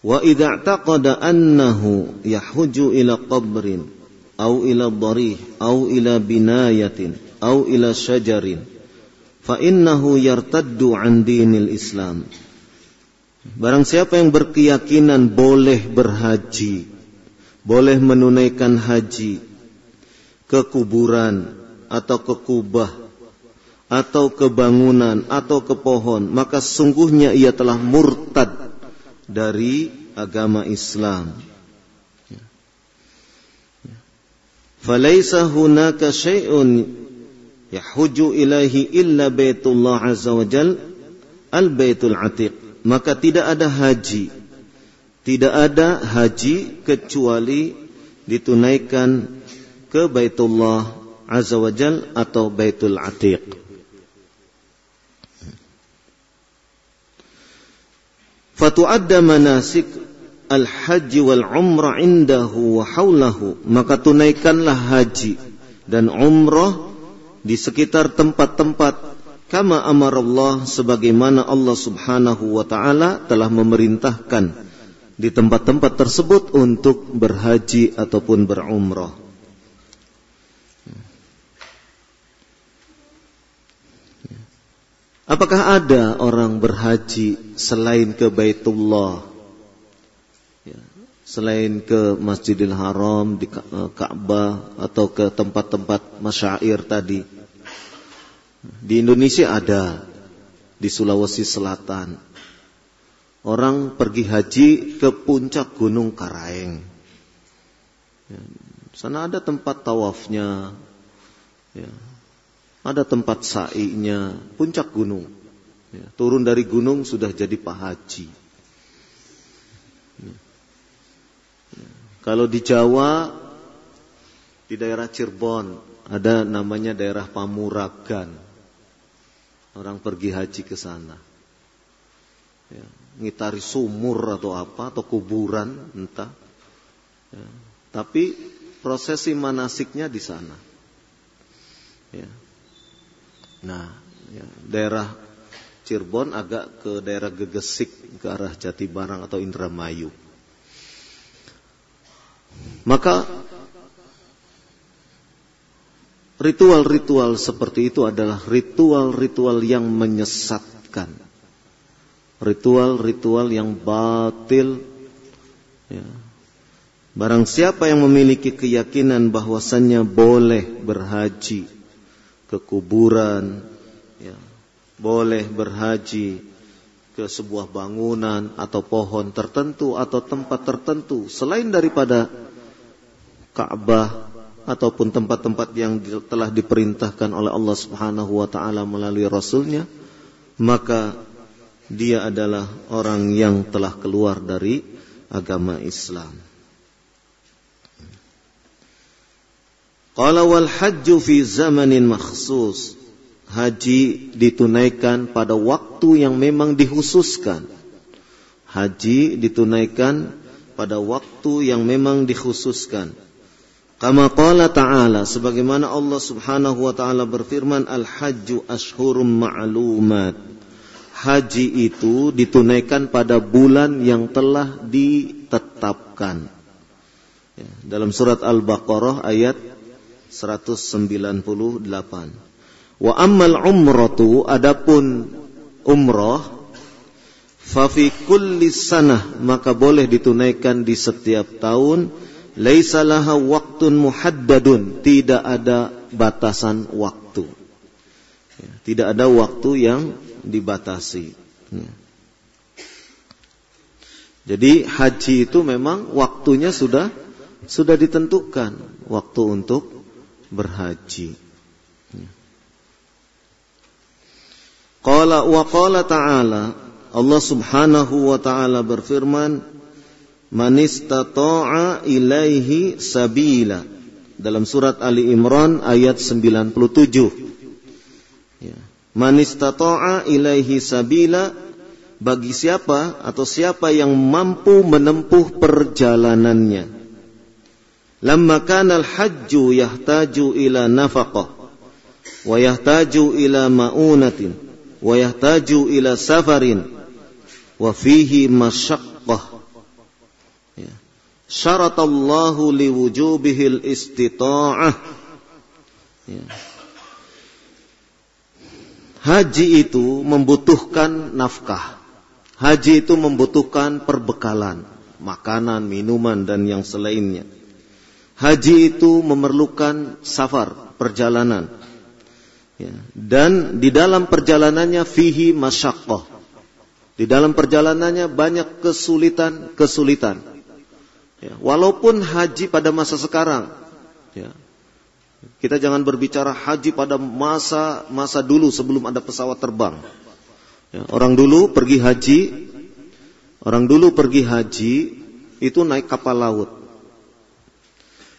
Wa idza taqada annahu yahuju ila qabrin au ila dharih au ila binayatin au ila syajarin fa innahu yartaddu an dinil islam. Barang siapa yang berkeyakinan boleh berhaji, boleh menunaikan haji ke kuburan atau ke kubah atau ke bangunan atau ke pohon maka sungguhnya ia telah murtad dari agama Islam. Falaisa hunaka syai'un yahuju ilahi illa baitullah azza wa jal al baitul atiq. Maka tidak ada haji tidak ada haji kecuali ditunaikan ke Baitullah Azza wa Jal atau Baitul Atiq. Fatu'adda manasik al-haji wal umrah indahu wa haulahu. Maka tunaikanlah haji dan umrah di sekitar tempat-tempat kama amar Allah sebagaimana Allah Subhanahu wa taala telah memerintahkan di tempat-tempat tersebut untuk berhaji ataupun berumrah. Apakah ada orang berhaji selain ke Baitullah? Ya, selain ke Masjidil Haram, di eh, Ka'bah atau ke tempat-tempat masyair tadi. Di Indonesia ada, di Sulawesi Selatan. Orang pergi haji ke puncak Gunung Karaeng. Ya, sana ada tempat tawafnya. Ya, ada tempat sa'inya, puncak gunung. Ya, turun dari gunung sudah jadi pahaji. Ya. Ya. Kalau di Jawa, di daerah Cirebon, ada namanya daerah Pamuragan. Orang pergi haji ke sana. Ya, ngitari sumur atau apa, atau kuburan, entah. Ya, tapi prosesi manasiknya di sana. Ya, Nah, ya, daerah Cirebon agak ke daerah Gegesik ke arah Jatibarang atau Indramayu. Maka ritual-ritual seperti itu adalah ritual-ritual yang menyesatkan. Ritual-ritual yang batil. Ya. Barang siapa yang memiliki keyakinan bahwasannya boleh berhaji ke kuburan, ya, boleh berhaji ke sebuah bangunan atau pohon tertentu atau tempat tertentu selain daripada Ka'bah ataupun tempat-tempat yang telah diperintahkan oleh Allah Subhanahu wa taala melalui rasulnya maka dia adalah orang yang telah keluar dari agama Islam. Qala wal hajju fi zamanin makhsus haji ditunaikan pada waktu yang memang dikhususkan. Haji ditunaikan pada waktu yang memang dikhususkan. Kama qala ta'ala sebagaimana Allah Subhanahu wa taala berfirman al-hajju ashhurum ma'lumat. Haji itu ditunaikan pada bulan yang telah ditetapkan. Ya, dalam surat Al-Baqarah ayat 198. Wa ammal umratu adapun umrah fa fi kulli sanah maka boleh ditunaikan di setiap tahun laisa laha waqtun muhaddadun tidak ada batasan waktu ya, tidak ada waktu yang dibatasi ya. jadi haji itu memang waktunya sudah sudah ditentukan waktu untuk berhaji. Qala wa qala ta'ala Allah Subhanahu wa taala berfirman Man istata'a ilaihi sabila. Dalam surat Ali Imran ayat 97 ya. Man istata'a ilaihi sabila bagi siapa atau siapa yang mampu menempuh perjalanannya lamma kana al-hajju yahtaju ila nafaqah wa yahtaju ila ma'unatin wa yahtaju ila safarin wa fihi masyaqqah ya. syaratallahu liwujubihil istita'ah ya. Haji itu membutuhkan nafkah. Haji itu membutuhkan perbekalan, makanan, minuman dan yang selainnya. Haji itu memerlukan safar, perjalanan. Ya. Dan di dalam perjalanannya fihi masyakoh. Di dalam perjalanannya banyak kesulitan-kesulitan. Ya. Walaupun haji pada masa sekarang, ya. kita jangan berbicara haji pada masa masa dulu sebelum ada pesawat terbang. Ya. Orang dulu pergi haji, orang dulu pergi haji itu naik kapal laut.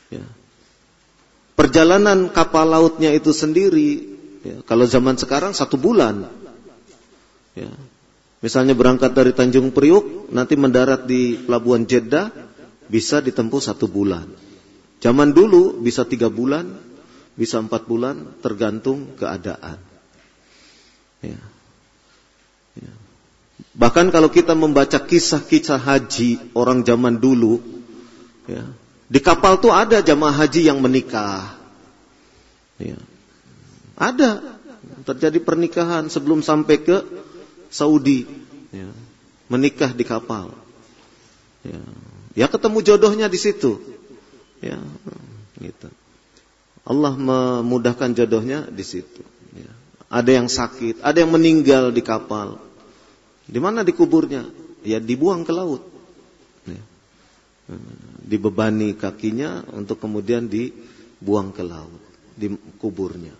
Ya. Perjalanan kapal lautnya itu sendiri Ya, kalau zaman sekarang satu bulan. Ya. Misalnya berangkat dari Tanjung Priuk, nanti mendarat di Pelabuhan Jeddah, bisa ditempuh satu bulan. Zaman dulu bisa tiga bulan, bisa empat bulan, tergantung keadaan. Ya. Ya. Bahkan kalau kita membaca kisah-kisah haji orang zaman dulu, ya, di kapal tuh ada jamaah haji yang menikah. Ya. Ada terjadi pernikahan sebelum sampai ke Saudi, ya. menikah di kapal. Ya. ya ketemu jodohnya di situ. Ya, gitu. Allah memudahkan jodohnya di situ. Ya. Ada yang sakit, ada yang meninggal di kapal. Di mana dikuburnya? Ya dibuang ke laut. Ya. Dibebani kakinya untuk kemudian dibuang ke laut, dikuburnya.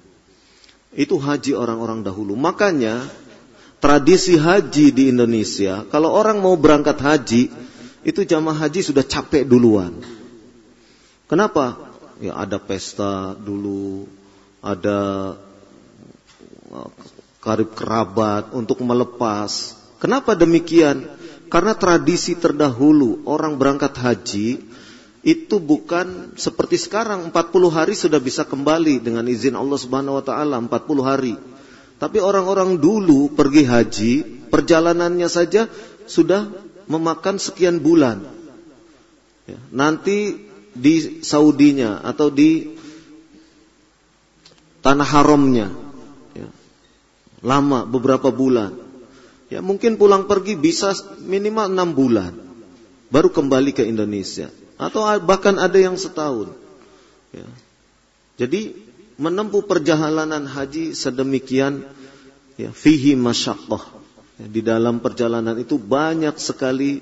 Itu haji orang-orang dahulu. Makanya tradisi haji di Indonesia, kalau orang mau berangkat haji, itu jamaah haji sudah capek duluan. Kenapa? Ya ada pesta dulu, ada uh, karib kerabat untuk melepas. Kenapa demikian? Karena tradisi terdahulu orang berangkat haji itu bukan seperti sekarang 40 hari sudah bisa kembali dengan izin Allah Subhanahu wa taala 40 hari. Tapi orang-orang dulu pergi haji, perjalanannya saja sudah memakan sekian bulan. Ya, nanti di Saudinya atau di tanah haramnya ya, lama beberapa bulan. Ya mungkin pulang pergi bisa minimal enam bulan baru kembali ke Indonesia atau bahkan ada yang setahun. Ya. Jadi menempuh perjalanan haji sedemikian ya fihi masyaqqah. Di dalam perjalanan itu banyak sekali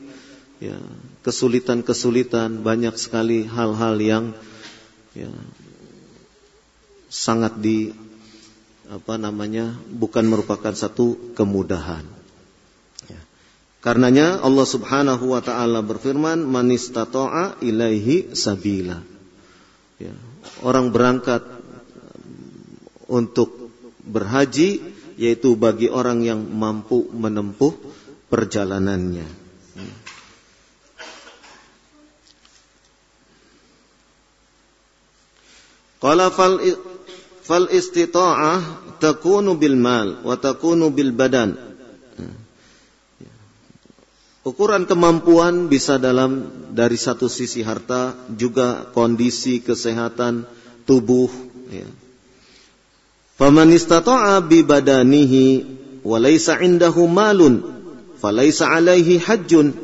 ya, kesulitan-kesulitan, banyak sekali hal-hal yang ya, sangat di apa namanya bukan merupakan satu kemudahan. Ya. Karenanya Allah Subhanahu wa taala berfirman, "Man istata'a ilaihi sabila." Ya. Orang berangkat untuk berhaji yaitu bagi orang yang mampu menempuh perjalanannya. Qala fal fal istita'ah takunu bil mal wa takunu bil badan. Ukuran kemampuan bisa dalam dari satu sisi harta juga kondisi kesehatan tubuh ya. Faman istata'a bi badanihi wa indahu malun falaysa alaihi hajjun.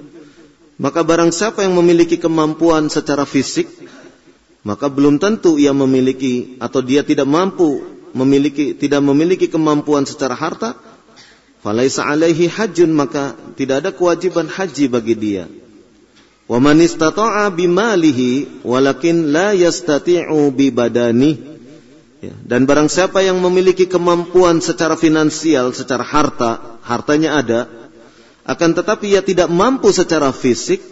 Maka barang siapa yang memiliki kemampuan secara fisik maka belum tentu ia memiliki atau dia tidak mampu memiliki tidak memiliki kemampuan secara harta falaisa alaihi hajjun maka tidak ada kewajiban haji bagi dia. Wa man istata'a bimalihi walakin la yastati'u bi badanihi Ya, dan barang siapa yang memiliki kemampuan secara finansial, secara harta, hartanya ada, akan tetapi ia tidak mampu secara fisik,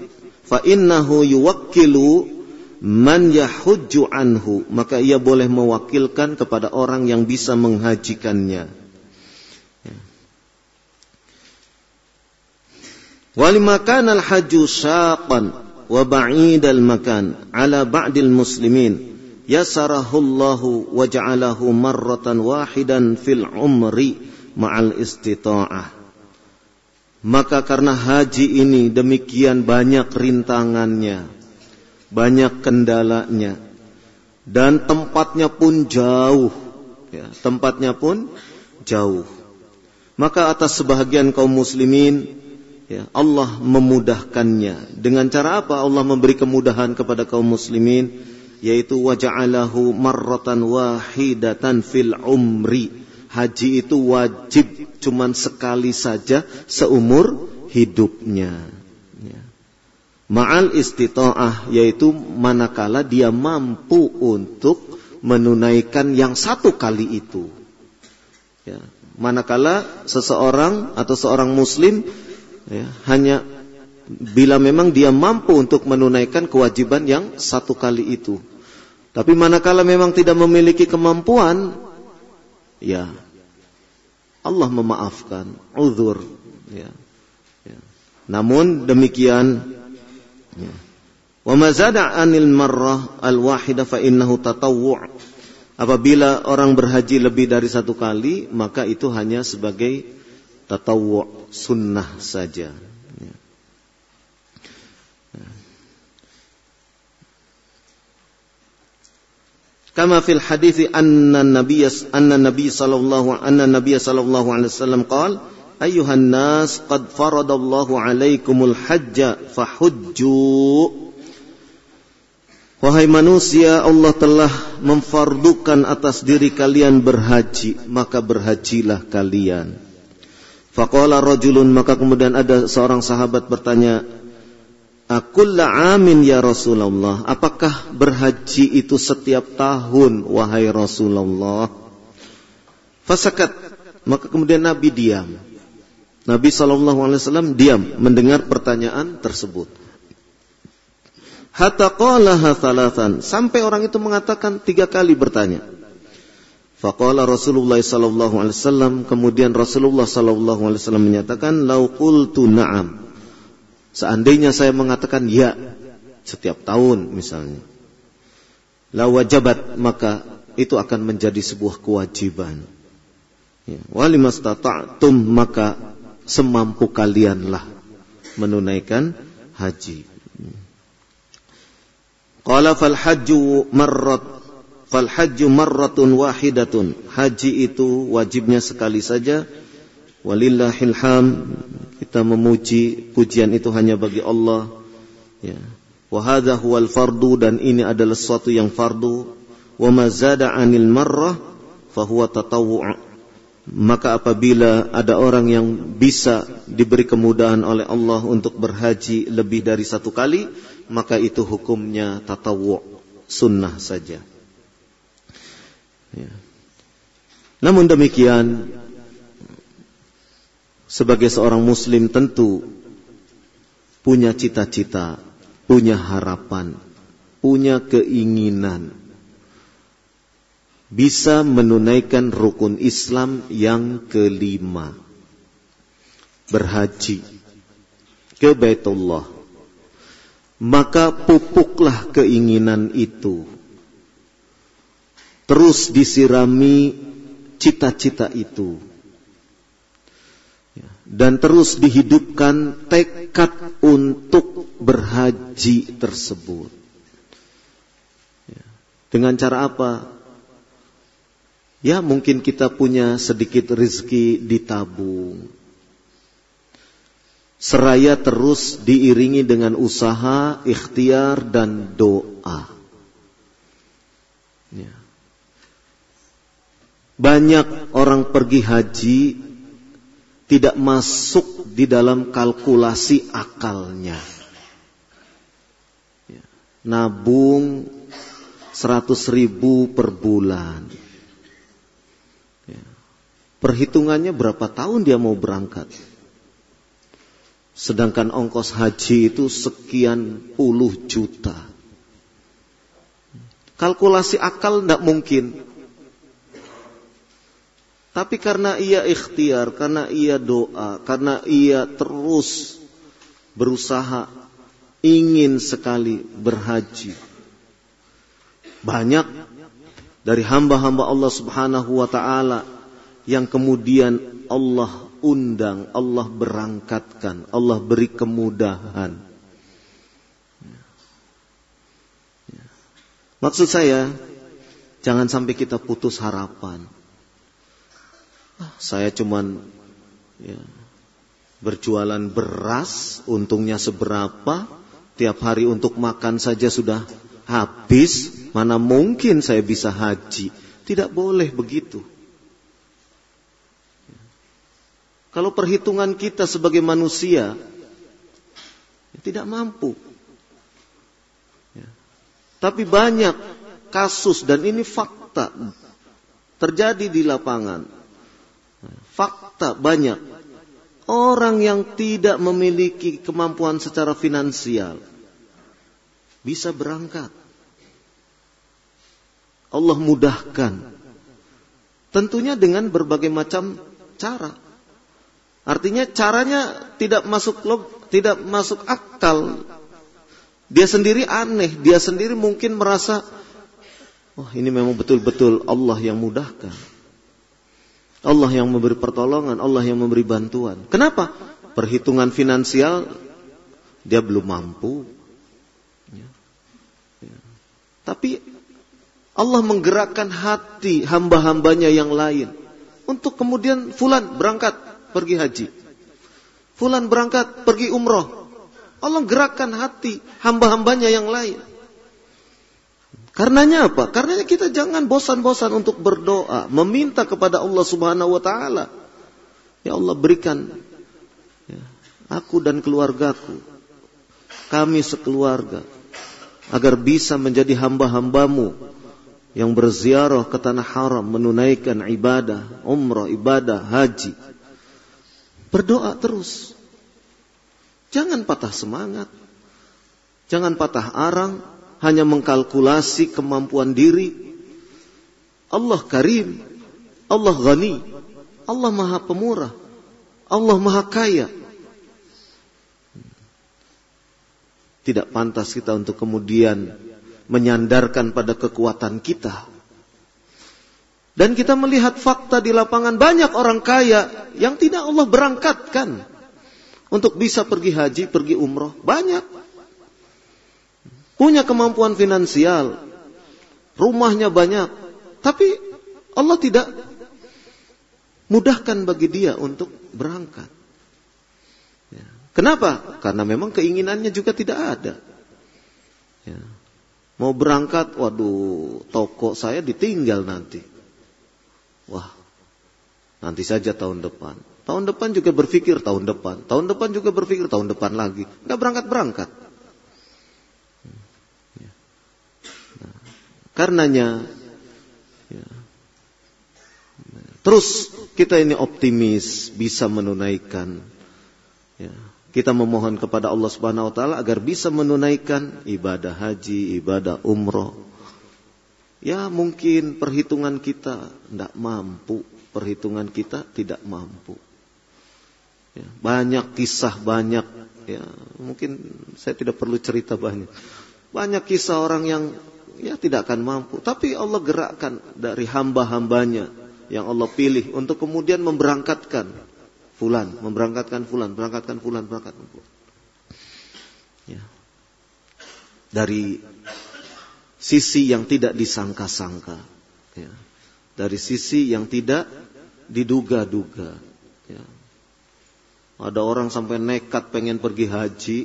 fa innahu yuwakkilu man yahujju anhu, maka ia boleh mewakilkan kepada orang yang bisa menghajikannya. Walima kana al-hajju syaqan wa ba'idal makan ala ba'dil muslimin yasarahullahu wa ja'alahu marratan wahidan fil umri ma'al istita'ah. Maka karena haji ini demikian banyak rintangannya, banyak kendalanya, dan tempatnya pun jauh, ya, tempatnya pun jauh. Maka atas sebahagian kaum muslimin, ya, Allah memudahkannya. Dengan cara apa Allah memberi kemudahan kepada kaum muslimin? yaitu waja'alahu marratan wahidatan fil umri. Haji itu wajib cuman sekali saja seumur hidupnya. Ya. Ma'al istita'ah yaitu manakala dia mampu untuk menunaikan yang satu kali itu. Ya. Manakala seseorang atau seorang muslim ya, hanya bila memang dia mampu untuk menunaikan kewajiban yang satu kali itu. Tapi manakala memang tidak memiliki kemampuan, ya Allah memaafkan, uzur. Ya. Ya. Namun demikian, ya. anil marrah al wahida fa innahu tatawwu' Apabila orang berhaji lebih dari satu kali, maka itu hanya sebagai tatawu sunnah saja. Ya. Ya. Kama fil hadithi anna nabiyya anna nabiy sallallahu anna nabiy sallallahu alaihi wasallam Qaal ayyuhan nas qad faradallahu alaikumul hajja fahujju Wahai manusia, Allah telah memfardukan atas diri kalian berhaji, maka berhajilah kalian. Faqala rajulun, maka kemudian ada seorang sahabat bertanya, Akulla amin ya Rasulullah. Apakah berhaji itu setiap tahun wahai Rasulullah? Fasakat. Maka kemudian Nabi diam. Nabi SAW diam mendengar pertanyaan tersebut. Hatta qalaha thalathan. Sampai orang itu mengatakan tiga kali bertanya. Faqala Rasulullah sallallahu alaihi wasallam kemudian Rasulullah sallallahu alaihi wasallam menyatakan lau qultu na'am Seandainya saya mengatakan ya setiap tahun misalnya. La wajabat maka itu akan menjadi sebuah kewajiban. Ya. Walimastata'tum maka semampu kalianlah menunaikan haji. Qala fal hajju marrat fal hajju marratun wahidatun. Haji itu wajibnya sekali saja Walillahil ham kita memuji pujian itu hanya bagi Allah. Ya. Wa huwal fardu dan ini adalah sesuatu yang fardu. Wa 'anil marrah fa huwa tatawwu'. maka apabila ada orang yang bisa diberi kemudahan oleh Allah untuk berhaji lebih dari satu kali, maka itu hukumnya tatawu sunnah saja. Ya. Namun demikian, sebagai seorang Muslim tentu punya cita-cita, punya harapan, punya keinginan bisa menunaikan rukun Islam yang kelima. Berhaji ke Baitullah. Maka pupuklah keinginan itu. Terus disirami cita-cita itu. Dan terus dihidupkan tekad untuk berhaji tersebut. Dengan cara apa? Ya mungkin kita punya sedikit rezeki ditabung. Seraya terus diiringi dengan usaha, ikhtiar, dan doa. Ya. Banyak orang pergi haji tidak masuk di dalam kalkulasi akalnya. Ya. Nabung seratus ribu per bulan Perhitungannya berapa tahun dia mau berangkat. Sedangkan ongkos haji itu sekian puluh juta. Kalkulasi akal tidak mungkin. Tapi karena ia ikhtiar, karena ia doa, karena ia terus berusaha ingin sekali berhaji. Banyak dari hamba-hamba Allah Subhanahu wa taala yang kemudian Allah undang, Allah berangkatkan, Allah beri kemudahan. Maksud saya, jangan sampai kita putus harapan. Saya cuman ya, berjualan beras, untungnya seberapa, tiap hari untuk makan saja sudah habis, mana mungkin saya bisa haji. Tidak boleh begitu. Kalau perhitungan kita sebagai manusia ya, tidak mampu. Ya. Tapi banyak kasus dan ini fakta terjadi di lapangan. Fakta banyak orang yang tidak memiliki kemampuan secara finansial bisa berangkat. Allah mudahkan. Tentunya dengan berbagai macam cara. Artinya caranya tidak masuk log, tidak masuk akal. Dia sendiri aneh, dia sendiri mungkin merasa wah ini memang betul-betul Allah yang mudahkan. Allah yang memberi pertolongan, Allah yang memberi bantuan. Kenapa? Perhitungan finansial dia belum mampu. Ya. Ya. Tapi Allah menggerakkan hati hamba-hambanya yang lain untuk kemudian fulan berangkat pergi haji. Fulan berangkat pergi umroh. Allah gerakkan hati hamba-hambanya yang lain. Karenanya apa? Karenanya kita jangan bosan-bosan untuk berdoa, meminta kepada Allah Subhanahu wa taala. Ya Allah berikan ya, aku dan keluargaku, kami sekeluarga agar bisa menjadi hamba-hambamu yang berziarah ke tanah haram menunaikan ibadah, umrah, ibadah, haji Berdoa terus. Jangan patah semangat. Jangan patah arang. Hanya mengkalkulasi kemampuan diri. Allah karim. Allah ghani. Allah maha pemurah. Allah maha kaya. Tidak pantas kita untuk kemudian menyandarkan pada kekuatan kita dan kita melihat fakta di lapangan banyak orang kaya yang tidak Allah berangkatkan untuk bisa pergi haji, pergi umroh. Banyak. Punya kemampuan finansial. Rumahnya banyak. Tapi Allah tidak mudahkan bagi dia untuk berangkat. Ya. Kenapa? Karena memang keinginannya juga tidak ada. Ya. Mau berangkat, waduh, toko saya ditinggal nanti. Wah, Nanti saja tahun depan. Tahun depan juga berpikir tahun depan. Tahun depan juga berpikir tahun depan lagi. Nggak berangkat-berangkat. Nah, karenanya, ya, terus kita ini optimis bisa menunaikan. Ya, kita memohon kepada Allah Subhanahu Wa Taala agar bisa menunaikan ibadah haji, ibadah umroh. Ya mungkin perhitungan kita tidak mampu, perhitungan kita tidak mampu. Ya, banyak kisah banyak ya mungkin saya tidak perlu cerita banyak banyak kisah orang yang ya tidak akan mampu. Tapi Allah gerakkan dari hamba-hambanya yang Allah pilih untuk kemudian memberangkatkan fulan memberangkatkan fulan berangkatkan fulan berangkatkan fulan. Ya. Dari sisi yang tidak disangka-sangka. Ya. Dari sisi yang tidak diduga-duga. Ya. Ada orang sampai nekat pengen pergi haji,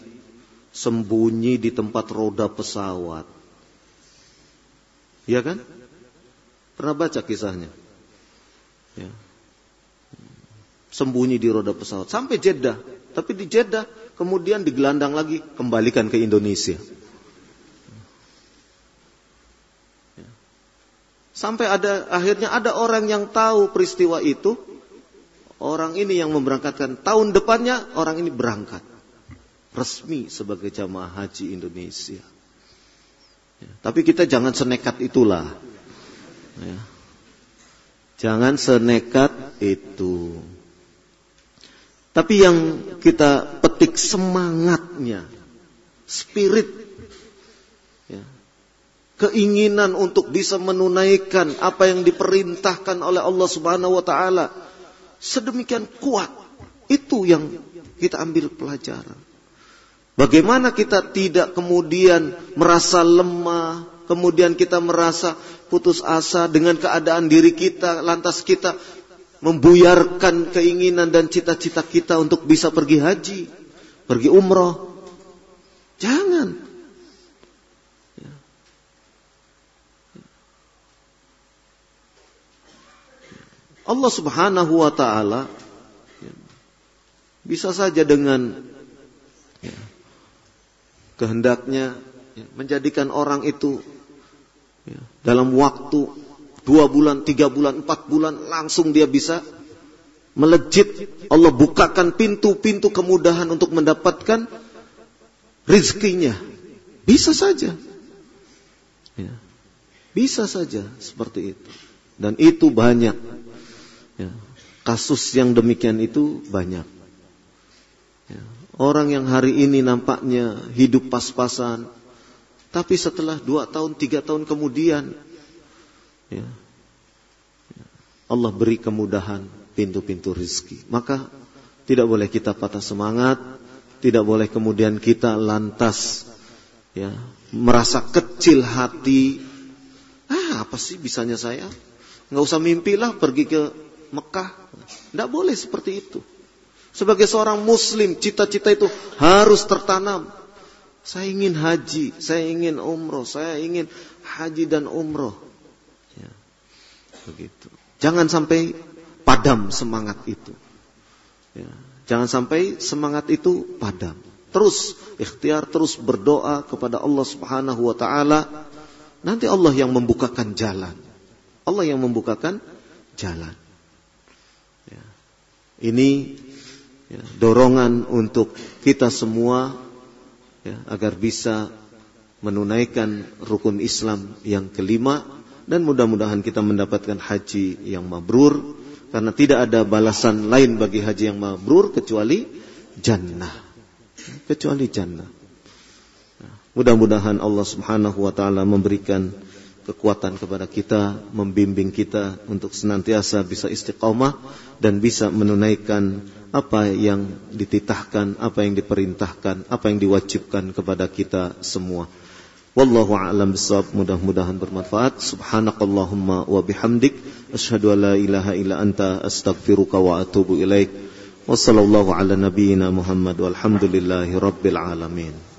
sembunyi di tempat roda pesawat. Iya kan? Pernah baca kisahnya? Ya. Sembunyi di roda pesawat sampai Jeddah. Tapi di Jeddah kemudian digelandang lagi kembalikan ke Indonesia. Ya. Sampai ada akhirnya ada orang yang tahu peristiwa itu, orang ini yang memberangkatkan. Tahun depannya orang ini berangkat. Resmi sebagai jamaah haji Indonesia. Tapi kita jangan senekat itulah. Ya. Jangan senekat itu. Tapi yang kita petik semangatnya, spirit, ya, keinginan untuk bisa menunaikan apa yang diperintahkan oleh Allah Subhanahu Wa Taala sedemikian kuat. Itu yang kita ambil pelajaran. Bagaimana kita tidak kemudian merasa lemah, kemudian kita merasa putus asa dengan keadaan diri kita, lantas kita membuyarkan keinginan dan cita-cita kita untuk bisa pergi haji, pergi umroh. Jangan. Allah Subhanahu wa taala bisa saja dengan kehendaknya ya, menjadikan orang itu ya, dalam waktu dua bulan, tiga bulan, empat bulan langsung dia bisa melejit. Allah bukakan pintu-pintu kemudahan untuk mendapatkan rizkinya. Bisa saja. Ya. Bisa saja seperti itu. Dan itu banyak Ya. Kasus yang demikian itu banyak. Ya. Orang yang hari ini nampaknya hidup pas-pasan, tapi setelah dua tahun, tiga tahun kemudian, ya, Allah beri kemudahan pintu-pintu rizki. Maka tidak boleh kita patah semangat, tidak boleh kemudian kita lantas ya merasa kecil hati. Ah, apa sih bisanya saya? Nggak usah mimpilah pergi ke Mekah. Tidak boleh seperti itu. Sebagai seorang muslim, cita-cita itu harus tertanam. Saya ingin haji, saya ingin umroh, saya ingin haji dan umroh. Ya, begitu. Jangan sampai padam semangat itu. Ya, jangan sampai semangat itu padam. Terus ikhtiar, terus berdoa kepada Allah Subhanahu wa taala. Nanti Allah yang membukakan jalan. Allah yang membukakan jalan. Ini ya, dorongan untuk kita semua ya, agar bisa menunaikan rukun Islam yang kelima. Dan mudah-mudahan kita mendapatkan haji yang mabrur. Karena tidak ada balasan lain bagi haji yang mabrur kecuali jannah. Kecuali jannah. Mudah-mudahan Allah Subhanahu wa taala memberikan kekuatan kepada kita, membimbing kita untuk senantiasa bisa istiqamah dan bisa menunaikan apa yang dititahkan, apa yang diperintahkan, apa yang diwajibkan kepada kita semua. Wallahu a'lam bishawab. Mudah-mudahan bermanfaat. Subhanakallahumma wa bihamdik asyhadu an la ilaha illa anta astaghfiruka wa atubu ilaik. Wassallallahu ala nabiyyina Muhammad walhamdulillahi rabbil alamin.